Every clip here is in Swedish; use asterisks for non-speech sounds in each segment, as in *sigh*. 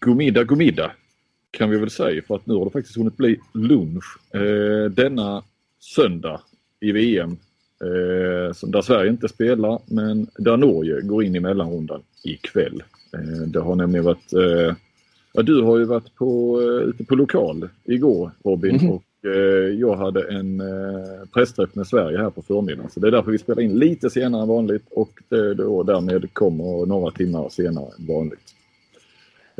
godmiddag, godmiddag kan vi väl säga för att nu har det faktiskt hunnit bli lunch eh, denna söndag i VM. Eh, där Sverige inte spelar men där Norge går in i mellanrundan ikväll. Eh, det har nämligen varit eh, ja, du har ju varit på, eh, ute på lokal igår Robin mm. och eh, jag hade en eh, pressträff med Sverige här på förmiddagen. Så det är därför vi spelar in lite senare än vanligt och det då därmed kommer några timmar senare än vanligt.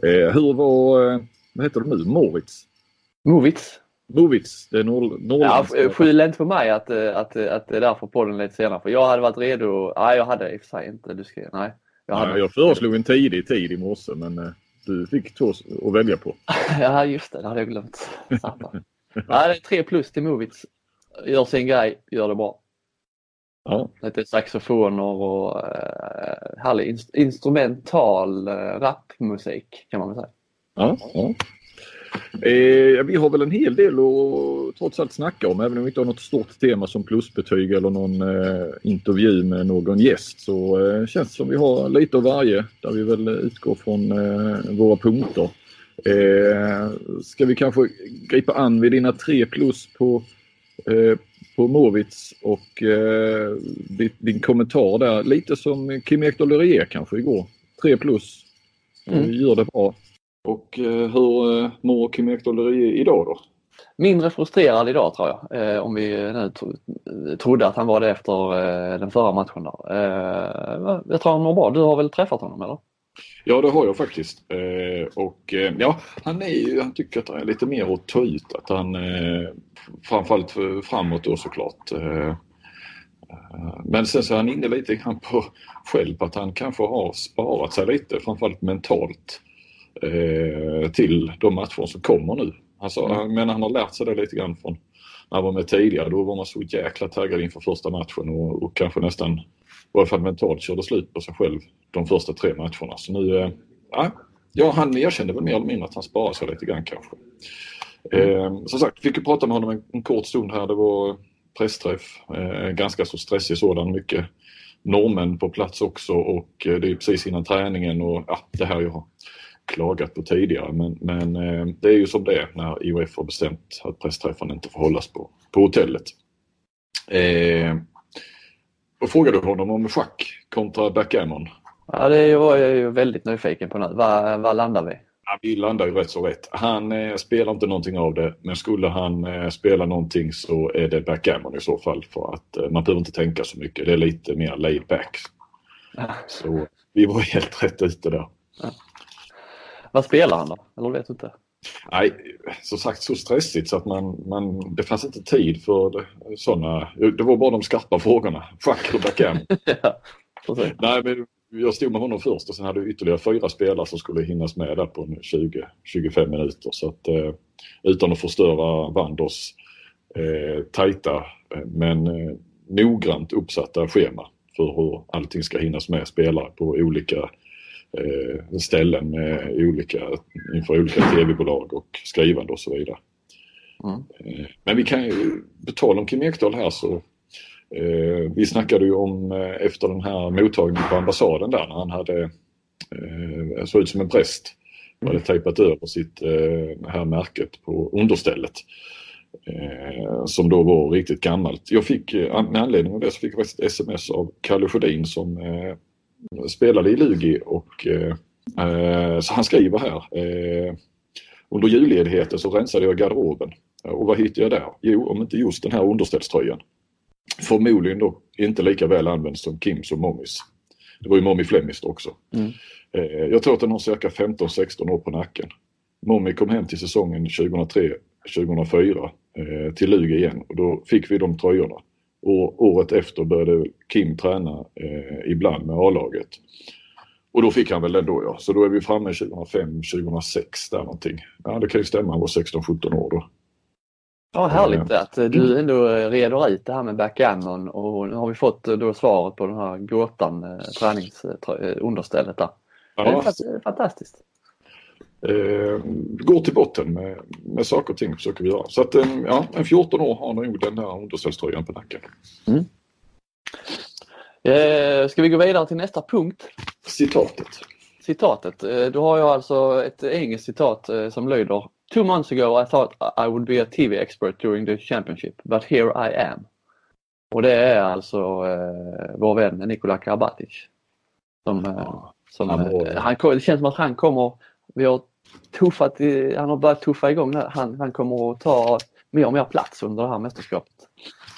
Eh, hur var, eh, vad heter det nu, Moritz? Movits. Movits, det är norr, norrländska. Ja, skyll inte på mig att, eh, att, att det är därför podden lite senare. För jag hade varit redo. Nej, jag hade i och för sig inte. Du ska, nej. Jag, hade... ja, jag föreslog en tidig tid i morse men du fick två att välja på. *laughs* ja, just det. Det hade jag glömt. nej, det är tre plus till Movits. Gör sin grej, gör det bra. Ja. Lite saxofoner och uh, härlig inst instrumental uh, rapmusik kan man väl säga. Ja, ja. Eh, vi har väl en hel del att trots allt snacka om även om vi inte har något stort tema som plusbetyg eller någon eh, intervju med någon gäst så eh, känns det som vi har lite av varje där vi väl utgår från eh, våra punkter. Eh, ska vi kanske gripa an vid dina tre plus på, eh, på Movits och eh, din, din, kommentar där. Lite som Kim Ekdahl kanske igår. Tre plus. Mm. Gör det bra. Och eh, hur eh, mår Kim Ekdahl idag då? Mindre frustrerad idag tror jag. Eh, om vi nu trodde att han var det efter den förra matchen. Då. jag tror han mår bra. Du har väl träffat honom eller? Ja det har jag faktiskt. och ja, han, är ju, han tycker att det är lite mer att ta ut. Att han, framförallt framåt då såklart. Men sen så är han inne lite grann på själv att han kanske har sparat sig lite, framförallt mentalt eh, till de matcher som kommer nu. Alltså, mm. Men han har lärt sig det lite grann från när han var med tidigare. Då var man så jäkla taggad inför första matchen och, och kanske nästan, i alla fall mentalt, körde slut på sig själv de första tre matcherna. Så nu, eh, ja, han erkände väl mer eller mindre att han sparar sig lite grann kanske. Eh, som sagt, fick ju prata med honom en, en kort stund här. Det var pressträff, eh, ganska så stressig sådan. Mycket normen på plats också och eh, det är precis innan träningen och ja, det här jag har klagat på tidigare men, men eh, det är ju som det är när IOF har bestämt att pressträffarna inte får hållas på, på hotellet. Eh, och frågade honom om schack kontra backgammon. Ja, det var jag ju väldigt nyfiken på nu. Vad, vad landar vi? Ja, vi landar ju rätt så rätt. Han eh, spelar inte någonting av det men skulle han eh, spela någonting så är det backgammon i så fall för att eh, man behöver inte tänka så mycket. Det är lite mer laid back. Ja. Så vi var helt *laughs* rätt ute där. Ja. Vad spelar han då? Eller vet du inte? Nej, som sagt så stressigt så att man, man, det fanns inte tid för sådana. Det var bara de skarpa frågorna. Schack och backhand. ja, Nej, men jag stod med honom först och sen hade vi ytterligare fyra spelare som skulle hinnas med där på 20-25 minuter. Så att, eh, utan att förstöra Vanders eh, tajta eh, men eh, noggrant uppsatta schema för hur allting ska hinnas med spelare på olika eh, ställen med olika, inför olika tv-bolag och skrivande och så vidare. Mm. Eh, men vi kan ju, på tal om Kim Ekdahl här så eh, vi snackade ju om eh, efter den här mottagningen på ambassaden där när han hade eh, såg ut som en präst. Mm. hade tejpat över sitt eh, här märket på understället. Eh, som då var riktigt gammalt. Jag fick, eh, med anledning av det så fick jag faktiskt ett sms av Kalle Sjödin som eh, spelade i Lugi och eh, eh, så han skriver här. Eh, under julledigheten så rensade jag garderoben. Och vad hittade jag där? Jo, om inte just den här underställströjan. Förmodligen då inte lika väl använd som Kims och Mommis. Det var ju Mommy Flemist också. Mm. Eh, jag tror att den har cirka 15-16 år på nacken. Mommy kom hem till säsongen 2003-2004 eh, till Lugi igen och då fick vi de tröjorna. Och året efter började Kim träna eh, ibland med A-laget. Och då fick han väl den då ja. Så då är vi framme 2005, 2006 där någonting. Ja det kan ju stämma, han var 16-17 år då. Ja härligt att du ändå reder ut det här med backgammon och nu har vi fått då svaret på den här gåtan, eh, träningsunderstället där. Ja. Det är fantastiskt eh, går till botten med, med saker och ting försöker vi göra. Så att en, ja, en 14 år har nog den här underställströjan på nacken. Mm. Eh, ska vi gå vidare till nästa punkt? Citatet. citatet. Då har jag alltså ett engelskt citat som lyder Two months ago I thought I would be a TV expert during the championship, but here I am. Och det är alltså eh, vår vän Nikola Karabatic. Som, ja, som, han, han, det känns som att han kommer, vi har tuffat, han har börjat tuffa igång nu. Han, han kommer att ta mer och mer plats under det här mästerskapet.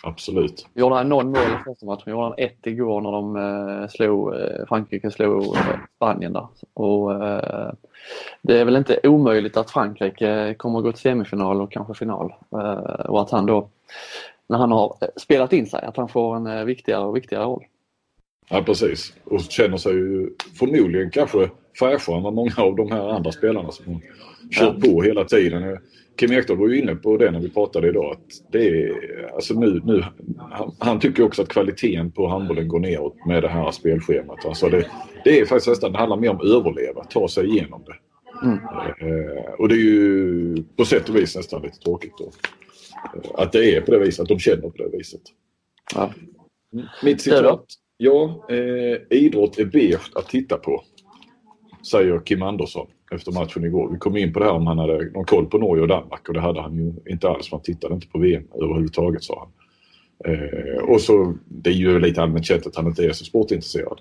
Absolut. Gjorde han någon mål i första matchen, gjorde han ett igår när de eh, slog, eh, Frankrike slog eh, Spanien där. Och, eh, det är väl inte omöjligt att Frankrike kommer att gå till semifinal och kanske final. Eh, och att han då, när han har spelat in sig, att han får en viktigare och viktigare roll. Ja precis och känner sig ju förmodligen kanske fräschare än många av de här andra spelarna som kört ja. på hela tiden. Kim Ekdahl var ju inne på det när vi pratade idag. Att det är, alltså nu, nu, han, han tycker också att kvaliteten på handbollen går neråt med det här spelschemat. Alltså det, det är faktiskt nästan, det handlar mer om att överleva, ta sig igenom det. Mm. Eh, och det är ju på sätt och vis nästan lite tråkigt då. Eh, att det är på det viset, att de känner på det viset. Ja. Mitt citat. Ja, eh, idrott är beige att titta på. Säger Kim Andersson efter matchen igår. Vi kom in på det här om han hade någon koll på Norge och Danmark och det hade han ju inte alls. Man tittade inte på VM överhuvudtaget sa han. Eh, och så, det är ju lite allmänt känt att han inte är så sportintresserad.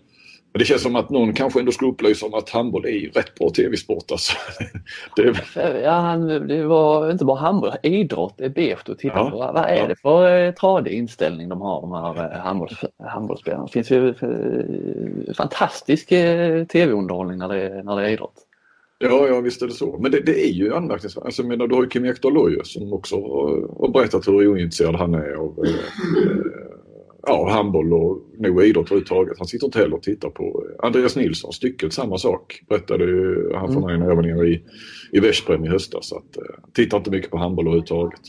Men det känns som att någon kanske ändå skulle upplysa om att handboll är ju rätt bra tv-sport alltså. *laughs* det... Ja, han, det var inte bara handboll, idrott är beige att titta ja. på. Vad är ja. det för eh, tradig inställning de har de här eh, handbolls, handbollsspelarna? Det finns ju eh, fantastisk tv-underhållning när det, när det är idrott. Ja, ja visst är det så. Men det, det är ju anmärkningsvärt. Alltså, menar, du har ju Kim Ekdahl som också har, berättat hur ointresserad han är av ja, handboll och nog idrott överhuvudtaget. Han sitter inte heller och tittar på Andreas Nilsson, stycket samma sak. Berättade han för mig när jag var nere i, i Veszprem i höstas. Att, uh, tittar inte mycket på handboll överhuvudtaget.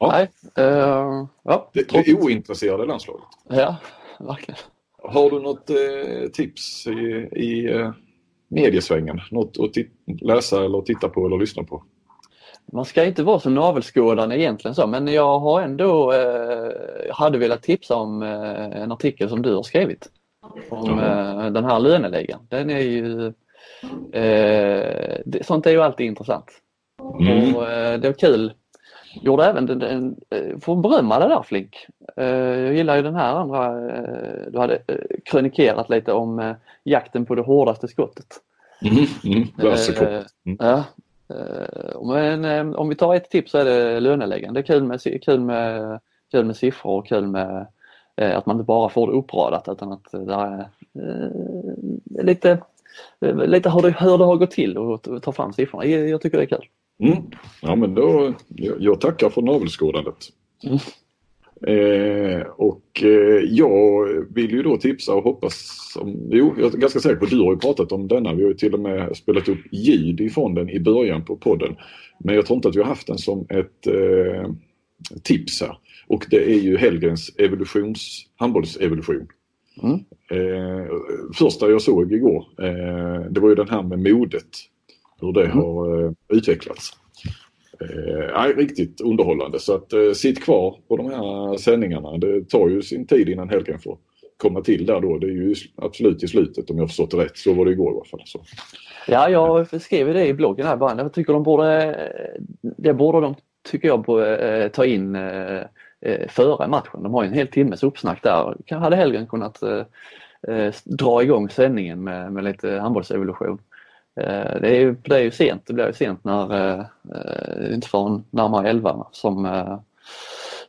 Ja. Nej, uh, ja. Det, det är ointresserade landslaget. Ja, verkligen. Har du något uh, tips i, i uh, mediesvängen? Något att läsa eller titta på eller lyssna på? Man ska inte vara så navelskådande egentligen så men jag har ändå eh, hade velat tipsa om eh, en artikel som du har skrivit. Om eh, den här löneligan. Den är ju eh, det, Sånt är ju alltid intressant. Mm. Och, eh, det var kul. Gjorde även den, den eh, får berömma det där Flink. Jag gillar ju den här andra, du hade krönikerat lite om jakten på det hårdaste skottet. Mm, mm, mm. Ja, men eh, om vi tar ett tips så är det löneläggande. Kul med, kul med, kul med siffror och kul med eh, att man inte bara får det uppradat utan att det är lite, lite hur det, hur det har gått till och ta fram siffrorna. Jag tycker det är kul. Mm. Ja men då, jag tackar för navelskådandet. Mm. Eh, och eh, jag vill ju då tipsa och hoppas, om, jo jag är ganska säker på att du har ju pratat om denna. Vi har ju till och med spelat upp ljud ifrån den i början på podden. Men jag tror inte att vi har haft den som ett eh, tips här. Och det är ju Hellgrens evolutions, handbollsevolution. Mm. Eh, första jag såg igår, eh, det var ju den här med modet. Hur det mm. har eh, utvecklats. Eh, riktigt underhållande så att eh, sitt kvar på de här sändningarna. Det tar ju sin tid innan helgen får komma till där då. Det är ju absolut i slutet om jag förstått det rätt. Så var det igår i alla fall. Så. Ja, jag skrev det i bloggen här bara. Jag tycker de borde, det borde de, tycker jag, eh, ta in eh, eh, före matchen. De har ju en hel timmes uppsnack där. Hade helgen kunnat eh, eh, dra igång sändningen med, med lite handbollsevolution. Eh, det är, ju, det är ju sent, det blir ju sent när, eh, eh inte förrän närmare 11 som, eh,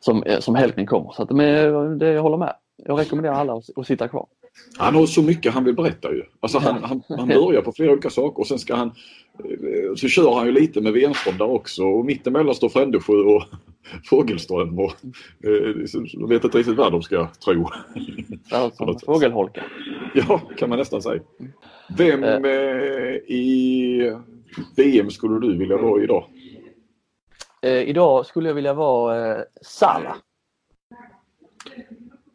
som, som helgen kommer. Så att, men, det, jag håller med. Jag rekommenderar alla att, att sitta kvar. Han har så mycket han vill berätta ju. Alltså han, han, han börjar på flera olika saker och sen ska han så kör han ju lite med Wenström där också och mittemellan står Frändesjö och *laughs* Fågelström och jag vet inte riktigt vad de ska tro. Alltså, *laughs* fågelholka. Ja, kan man nästan säga. Vem eh. eh, i VM skulle du vilja vara idag? Eh, idag skulle jag vilja vara eh, Sala.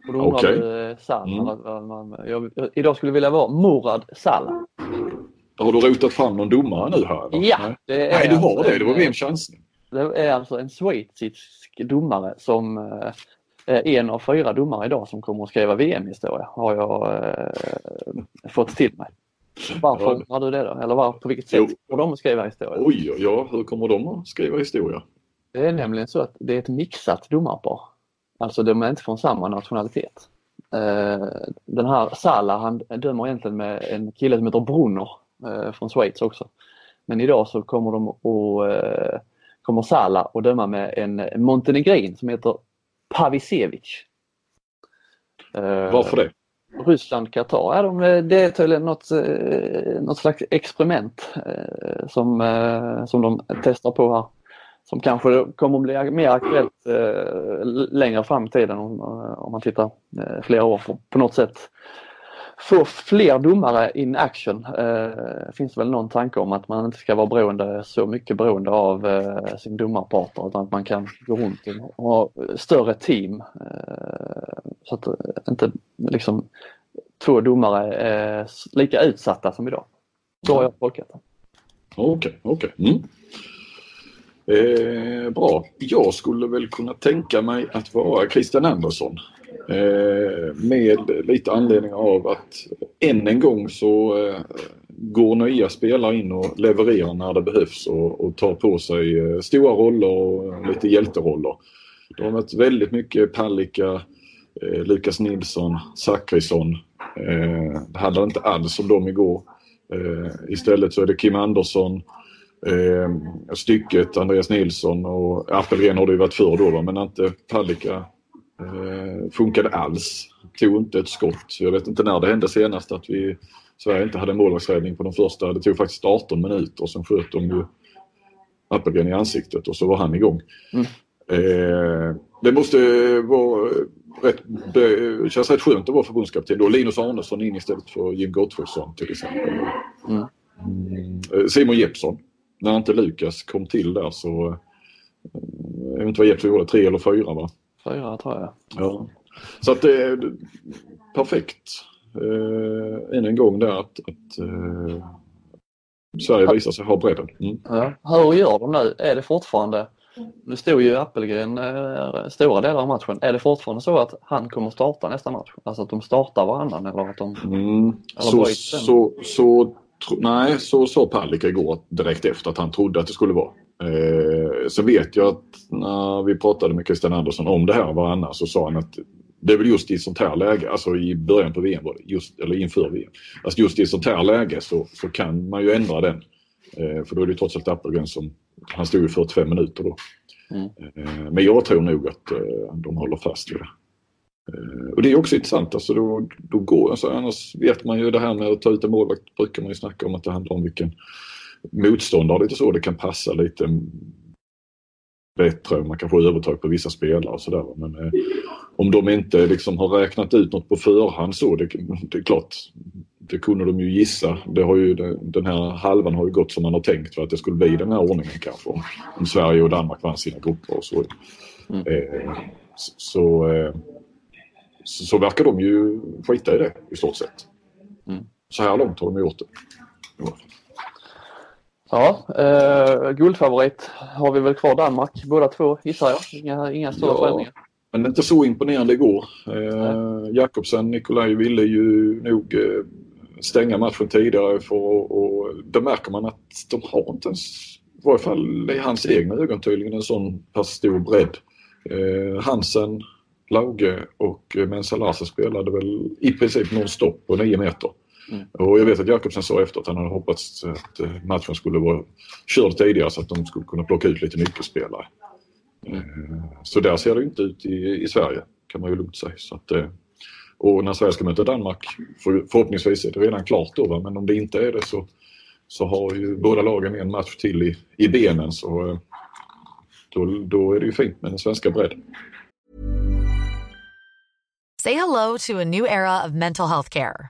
Och då du eh. Mm. Jag, jag, idag skulle jag vilja vara Morad Sala. Har du rotat fram någon domare nu här? Eller? Ja, det är Nej, du har alltså det. Det var min chansning. Det är alltså en schweizisk domare som eh, är en av fyra domare idag som kommer att skriva VM-historia har jag fått till mig. Varför ja. har du det då? Eller var, på vilket sätt jo. kommer de att skriva historia? Oj, ja, hur kommer de att skriva historia? Det är nämligen så att det är ett mixat domarpar. Alltså de är inte från samma nationalitet. Eh, den här Salah han dömer egentligen med en kille som heter Brunner eh, från Schweiz också. Men idag så kommer de och eh, kommer Salah att döma med en montenegrin som heter Pavisevic. Varför det? Ryssland, Qatar, ja, de, eh, det är tydligen något, eh, något slags experiment eh, som, som de testar på här som kanske kommer att bli mer aktuellt längre fram i tiden om, om man tittar flera år på, på något sätt. Få fler domare in action. Eh, finns väl någon tanke om att man inte ska vara beroende, så mycket beroende av eh, sin domarpartner utan att man kan gå runt och ha större team. Eh, så att eh, inte liksom två domare är lika utsatta som idag. Så har jag tolkat det. Okej, okay, okej. Okay. Mm. Eh, bra. Jag skulle väl kunna tänka mig att vara Christian Andersson. Eh, med lite anledning av att än en gång så eh, går nya spelare in och levererar när det behövs och, och tar på sig eh, stora roller och lite hjälteroller. De har mött väldigt mycket Palicka, eh, Lukas Nilsson, Zachrisson. Eh, det handlade inte alls om dem igår. Eh, istället så är det Kim Andersson, eh, stycket, Andreas Nilsson och Appelgren har det ju varit förr då men inte Palicka eh, funkade alls. Tog inte ett skott. Jag vet inte när det hände senast att vi Sverige inte hade målvaktsräddning på de första. Det tog faktiskt 18 minuter sen sköt de ju Appelgren i ansiktet och så var han igång. Mm. Eh, det måste vara rätt, det känns rätt skönt att vara förbundskapten då. Linus Arnesson in istället för Jim Gottfridsson till exempel. Mm. Mm. Simon Jeppsson när inte Lukas kom till där så, eh, jag vet inte vad Jeppsson gjorde, tre eller fyra va? Fyra tror jag. Ja. Så att det är perfekt. Eh, än en gång där att, att eh, Sverige visar sig ha bredden. Mm. Ja. Hur gör de nu? Är det fortfarande, nu stod ju Appelgren eh, stora delar av matchen, är det fortfarande så att han kommer starta nästa match? Alltså att de startar varannan eller att de... Mm. Eller så, så, så nej, så sa Palicka igår direkt efter att han trodde att det skulle vara. Eh, så vet jag att när vi pratade med Christian Andersson om det här varannan så sa han att det är väl just i sånt här läge, alltså i början på VM var det, just, eller inför VM. Alltså just i sånt här läge så, så kan man ju ändra den. Eh, för då är det trots allt Appelgren som, han stod ju 45 minuter då. Mm. Eh, men jag tror nog att eh, de håller fast vid det. Eh, och det är också intressant, alltså då, då går, alltså annars vet man ju det här med att ta ut en målvakt brukar man ju snacka om att det handlar om vilken motståndare lite så, det kan passa lite bättre, man kanske har övertag på vissa spelare och sådär. Men eh, om de inte liksom har räknat ut något på förhand så, det, det, är klart, det kunde de ju gissa. Det har ju, den här halvan har ju gått som man har tänkt för att det skulle bli den här ordningen kanske om, om Sverige och Danmark vann sina grupper och så. Mm. Eh, så eh, så, så verkar de ju skita i det i stort sett. Mm. Så här långt har de gjort det. Ja, eh, guldfavorit har vi väl kvar Danmark båda två gissar jag. Inga, inga stora ja, förändringar. Men inte så imponerande igår. Eh, Jakobsen, Nikolaj ville ju nog eh, stänga matchen tidigare för och då märker man att de har inte ens, i varje fall i hans egna ögon tydligen, en sån pass stor bredd. Eh, Hansen, Lauge och Mensa Larsen spelade väl i princip nonstop på 9 meter. Mm. Och jag vet att Jakobsen sa efter att han hade hoppats att eh, matchen skulle vara körd tidigare så att de skulle kunna plocka ut lite nyckelspelare. Mm. Eh, så där ser det inte ut i, i Sverige kan man ju lugnt säga. Så att, eh, och när Sverige ska möta Danmark, för, förhoppningsvis är det redan klart då, va? men om det inte är det så, så har ju båda lagen en match till i, i benen så då, då är det ju fint med den svenska bredden. Say hello to a new era of mental health care.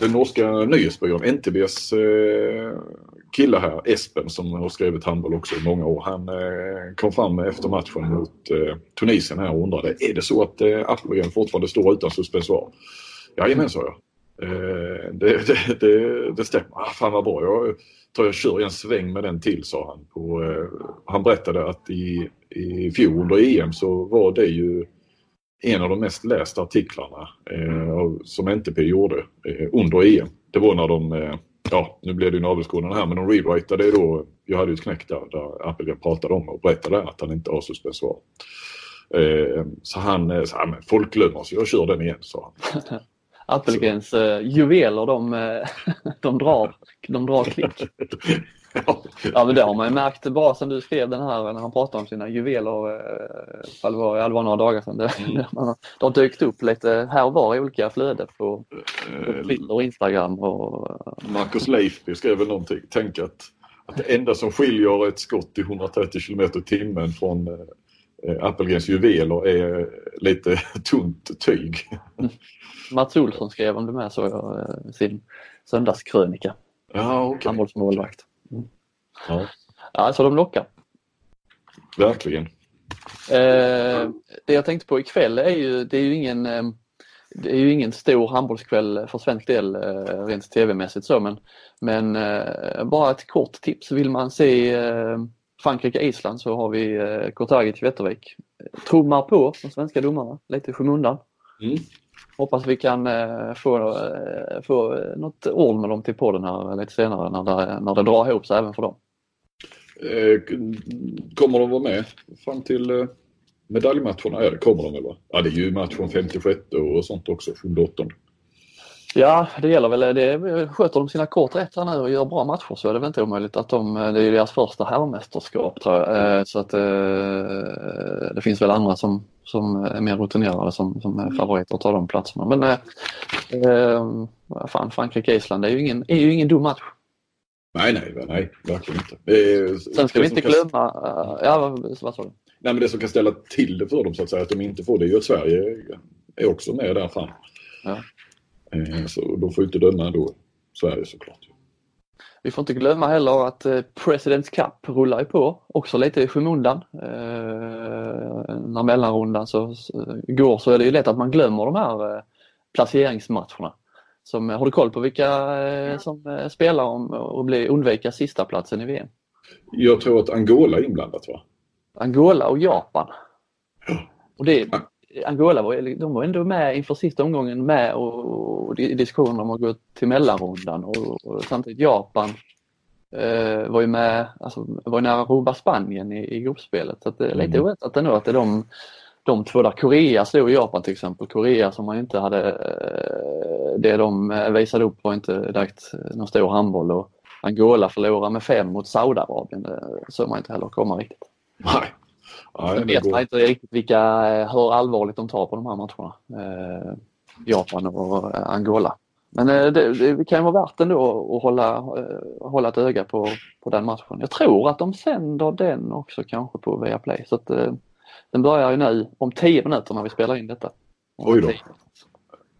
Den norska nyhetsbyrån NTBs eh, kille här, Espen, som har skrivit handboll också i många år. Han eh, kom fram efter matchen mot eh, Tunisien här och undrade, är det så att eh, Appelgren fortfarande står utan suspensoar? Jajamän, sa jag. Eh, det, det, det, det stämmer. Ah, fan vad bra. Jag tar jag kör en sväng med den till, sa han. Och, eh, han berättade att i, i fjol under EM så var det ju en av de mest lästa artiklarna eh, som NTP gjorde eh, under EM. Det var när de eh, ja, nu blev det ju navelskådarna här, men de rewritade då, jag hade ju ett knäck där, där Appelgren pratade om och berättade att han inte har suspensoar. Eh, så han eh, sa, men folk glömmer så jag kör den igen, sa han. *laughs* Appelgrens uh, juveler, de, eh, *laughs* de, drar, de drar klick. *laughs* ja. men det har man ju märkt bara sedan du skrev den här när han pratade om sina juveler, eh, det var, det var några dagar sedan. Det, mm. *laughs* det har dykt upp lite här och var i olika flöden på, på Twitter och Instagram. Och, Marcus Leifby skrev väl någonting, tänk att, att det enda som skiljer ett skott i 130 km timmen från eh, Appelgrens juveler är lite *laughs* tunt tyg. Mats Olsson skrev om det med så eh, sin söndagskrönika. Ja, okay. Handbollsmålvakt. Ja. ja, så de lockar. Verkligen. Eh, det jag tänkte på ikväll är ju, det är ju ingen eh, det är ju ingen stor handbollskväll för svensk del eh, rent tv-mässigt så men, men eh, bara ett kort tips. Vill man se Frankrike-Island så har vi Kortagic Wettervik. Trummar på de svenska domarna lite i skymundan. Mm. Hoppas vi kan få, få något ord med dem till podden här lite senare när det, när det drar ihop sig även för dem. Eh, kommer de vara med fram till eh, medaljmatcherna? Ja, det kommer de väl va? Ja, det är ju matchen 56 och sånt också, 78. Ja, det gäller väl. Det, sköter de sina kort rätt här nu och gör bra matcher så är det väl inte omöjligt att de, det är deras första herrmästerskap tror jag. Eh, så att det finns väl andra som, som är mer rutinerade som, som är favoriter att ta de platserna. Men eh, fan, Frankrike-Island är ju ingen, är ju ingen dum match. Nej, nej, nej, verkligen inte. Det, Sen ska vi inte glömma, kan... ja vad sa du? Nej, men det som kan ställa till det för dem så att säga, att de inte får det, är ju att Sverige är också med där fram. Ja. Eh, så de får inte döma då Sverige såklart. Vi får inte glömma heller att eh, Presidents Cup rullar ju på, också lite i skymundan. Eh, när mellanrundan så, går så är det ju lätt att man glömmer de här eh, placeringsmatcherna. Som, har du koll på vilka som spelar om och blir, undvika sista platsen i VM? Jag tror att Angola är inblandat va? Angola och Japan. Och det, Angola var, de var ändå med inför sista omgången med och, och i diskussionen om att gå till mellanrundan och, och samtidigt Japan eh, var ju med, alltså var nära att roba Spanien i, i gruppspelet. Så att det är lite mm. oväntat ändå att det är de, de två där. Korea slog Japan till exempel. Korea som man inte hade, eh, det de visade upp var inte direkt någon stor handboll och Angola förlorade med fem mot Saudiarabien. Det såg man inte heller komma riktigt. Nej. Ja, Sen vet man inte riktigt vilka, hur allvarligt de tar på de här matcherna. Eh, Japan och eh, Angola. Men eh, det, det, kan vara värt ändå att hålla, eh, hålla ett öga på, på den matchen. Jag tror att de sänder den också kanske på Viaplay. Så att, eh, den börjar ju nu om 10 minuter när vi spelar in detta. Oj då.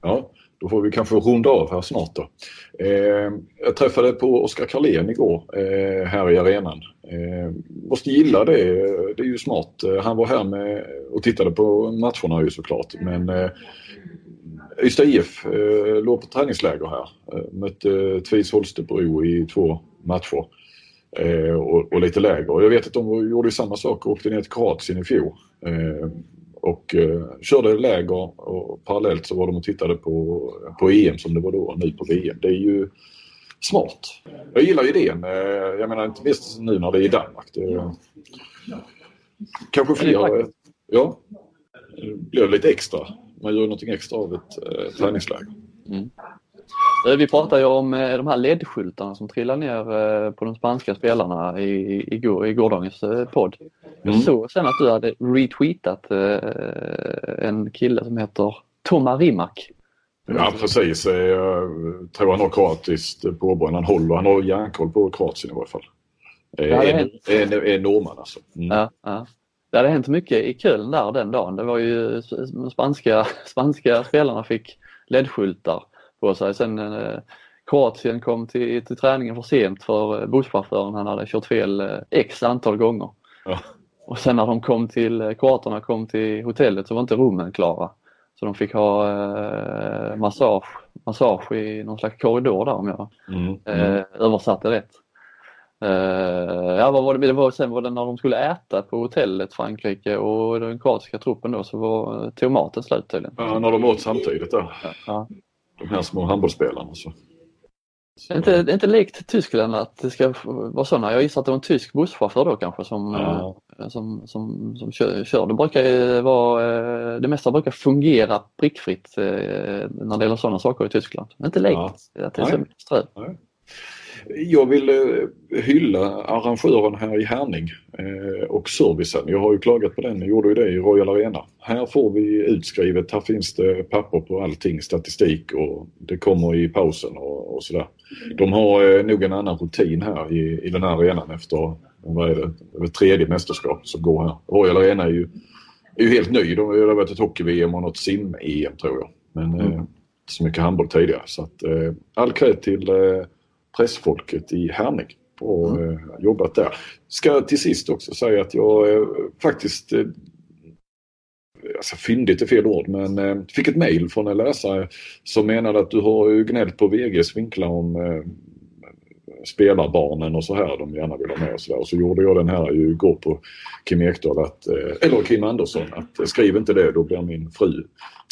Ja, då får vi kanske runda av här snart då. Eh, jag träffade på Oskar Karlén igår eh, här i arenan. Eh, måste gilla det, det är ju smart. Eh, han var här med och tittade på matcherna ju såklart. Men eh, Ystad IF eh, låg på träningsläger här. Eh, mötte Tvis Holstebro i två matcher. Eh, och, och, lite läger. Jag vet att de gjorde samma sak och åkte ner till Kroatien i fjol. Eh, och eh, körde läger och parallellt så var de och tittade på, på EM som det var då, nu på VM. Det är ju smart. Jag gillar idén. Eh, jag menar inte minst nu när det är i Danmark. Det, kanske fler... Ja, det blir lite extra. Man gör någonting extra av ett eh, träningsläger. Mm. Vi pratade ju om de här LED-skyltarna som trillar ner på de spanska spelarna i, i, går, i gårdagens podd. Jag mm. såg sen att du hade retweetat en kille som heter Toma Rimak. Ja precis. Jag tror han har kroatiskt påbrå. Han håller, han har järnkoll på Kroatien i varje fall. Är, är, är norrman alltså. Mm. Ja, ja. Det hade hänt mycket i Köln där den dagen. Det var ju spanska, *laughs* spanska spelarna fick ledskyltar på sig. Sen eh, Kroatien kom till, till träningen för sent för busschauffören han hade kört fel eh, x antal gånger. Ja. Och sen när de kom till, eh, kroaterna kom till hotellet så var inte rummen klara. Så de fick ha eh, massage, massage i någon slags korridor där om jag mm, mm. Eh, översatte rätt. Uh, ja, vad var det? det var, sen var det när de skulle äta på hotellet Frankrike och den kroatiska truppen då så var tomaten slut tydligen. Ja, när de åt samtidigt där. Ja. ja. De här små handbollsspelarna. Så. Är inte, det är inte likt Tyskland att det ska vara sådana. Jag gissar att det var en tysk busschaufför då kanske som, ja. Eh, som, som, som kör, kör. Det brukar vara, eh, det mesta brukar fungera prickfritt när det gäller sådana saker i Tyskland. Inte likt ja. att det är så mycket strö. Jag vill eh, hylla arrangören här i Härning eh, och servicen. Jag har ju klagat på den, jag gjorde ju det i Royal Arena. Här får vi utskrivet, här finns det papper på allting, statistik och det kommer i pausen och, och sådär. De har eh, nog en annan rutin här i, i den här arenan efter, vad är det, det tredje mästerskap som går här. Royal Arena är ju, är ju helt ny. De, det har varit ett hockey-VM och något sim-EM tror jag. Men mm. eh, så mycket handboll tidigare. Så att, eh, all cred till eh, pressfolket i Härning och mm. eh, jobbat där. Ska till sist också säga att jag eh, faktiskt eh, Alltså fyndigt är fel ord men fick ett mail från en läsare som menade att du har gnällt på VGs vinklar om spelarbarnen och så här de gärna vill ha med och så där. Och så gjorde jag den här ju igår på Kim Ekdahl, att, eller Kim Andersson, att skriv inte det då blir min fru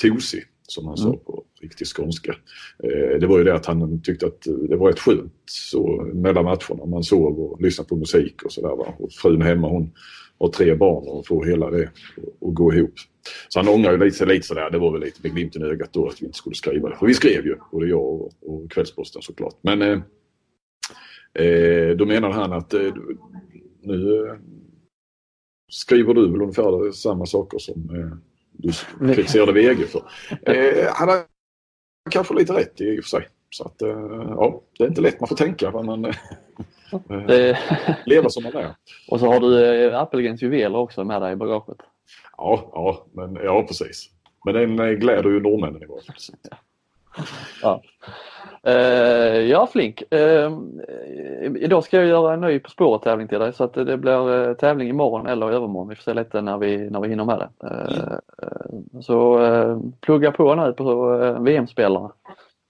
tosig som han sa mm. på riktig skånska. Eh, det var ju det att han tyckte att det var rätt skönt så, mellan matcherna. Man sov och lyssnade på musik och sådär. Och frun hemma hon har tre barn och får hela det att gå ihop. Så han ångrar ju lite, lite sådär. Det var väl lite med glimten i ögat då att vi inte skulle skriva det. För vi skrev ju, både jag och, och Kvällsposten såklart. Men eh, eh, då menade han att eh, nu eh, skriver du väl ungefär samma saker som eh, du kritiserade VG för. Eh, han har kanske lite rätt i och för sig. Så att, eh, ja, det är inte lätt man får tänka. Man, eh, lever som man är. Och så har du eh, Appelgrens juveler också med dig i bagaget. Ja, ja, men, ja precis. Men den gläder ju norrmännen i varje fall. Ja. Uh, ja, Flink. Uh, idag ska jag göra en ny På spåret tävling till dig så att det blir uh, tävling imorgon eller övermorgon. Vi får se lite när vi, när vi hinner med det. Mm. Så plugga på nu på VM-spelare.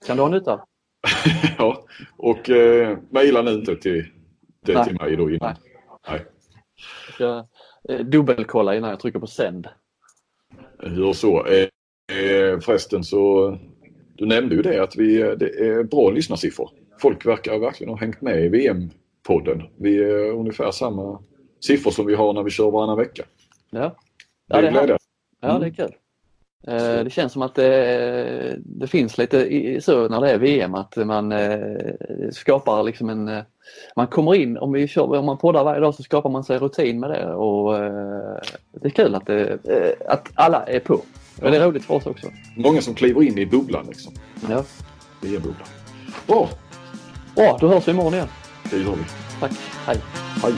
Kan du ha nytta *laughs* Ja, och uh, mejla nu inte till, det till mig då innan. Nej. Nej. Jag ska dubbelkolla innan jag trycker på sänd. Hur så? förresten så du nämnde ju det att vi, det är bra lyssnarsiffror. Folk verkar verkligen ha hängt med i VM-podden. Vi är ungefär samma siffror som vi har när vi kör varannan vecka. Ja, ja det är glädjande. Ja, det är kul. Mm. Det känns som att det, det, finns lite så när det är VM att man eh, skapar liksom en... Eh, man kommer in, om, vi kör, om man poddar varje dag så skapar man sig rutin med det och det är kul att, det, att alla är på. Ja. Det är roligt för oss också. Många som kliver in i bubblan liksom. Ja. VM-bubblan. Bra! Bra, då hörs vi imorgon igen. Det gör vi. Tack. Hej. Hej.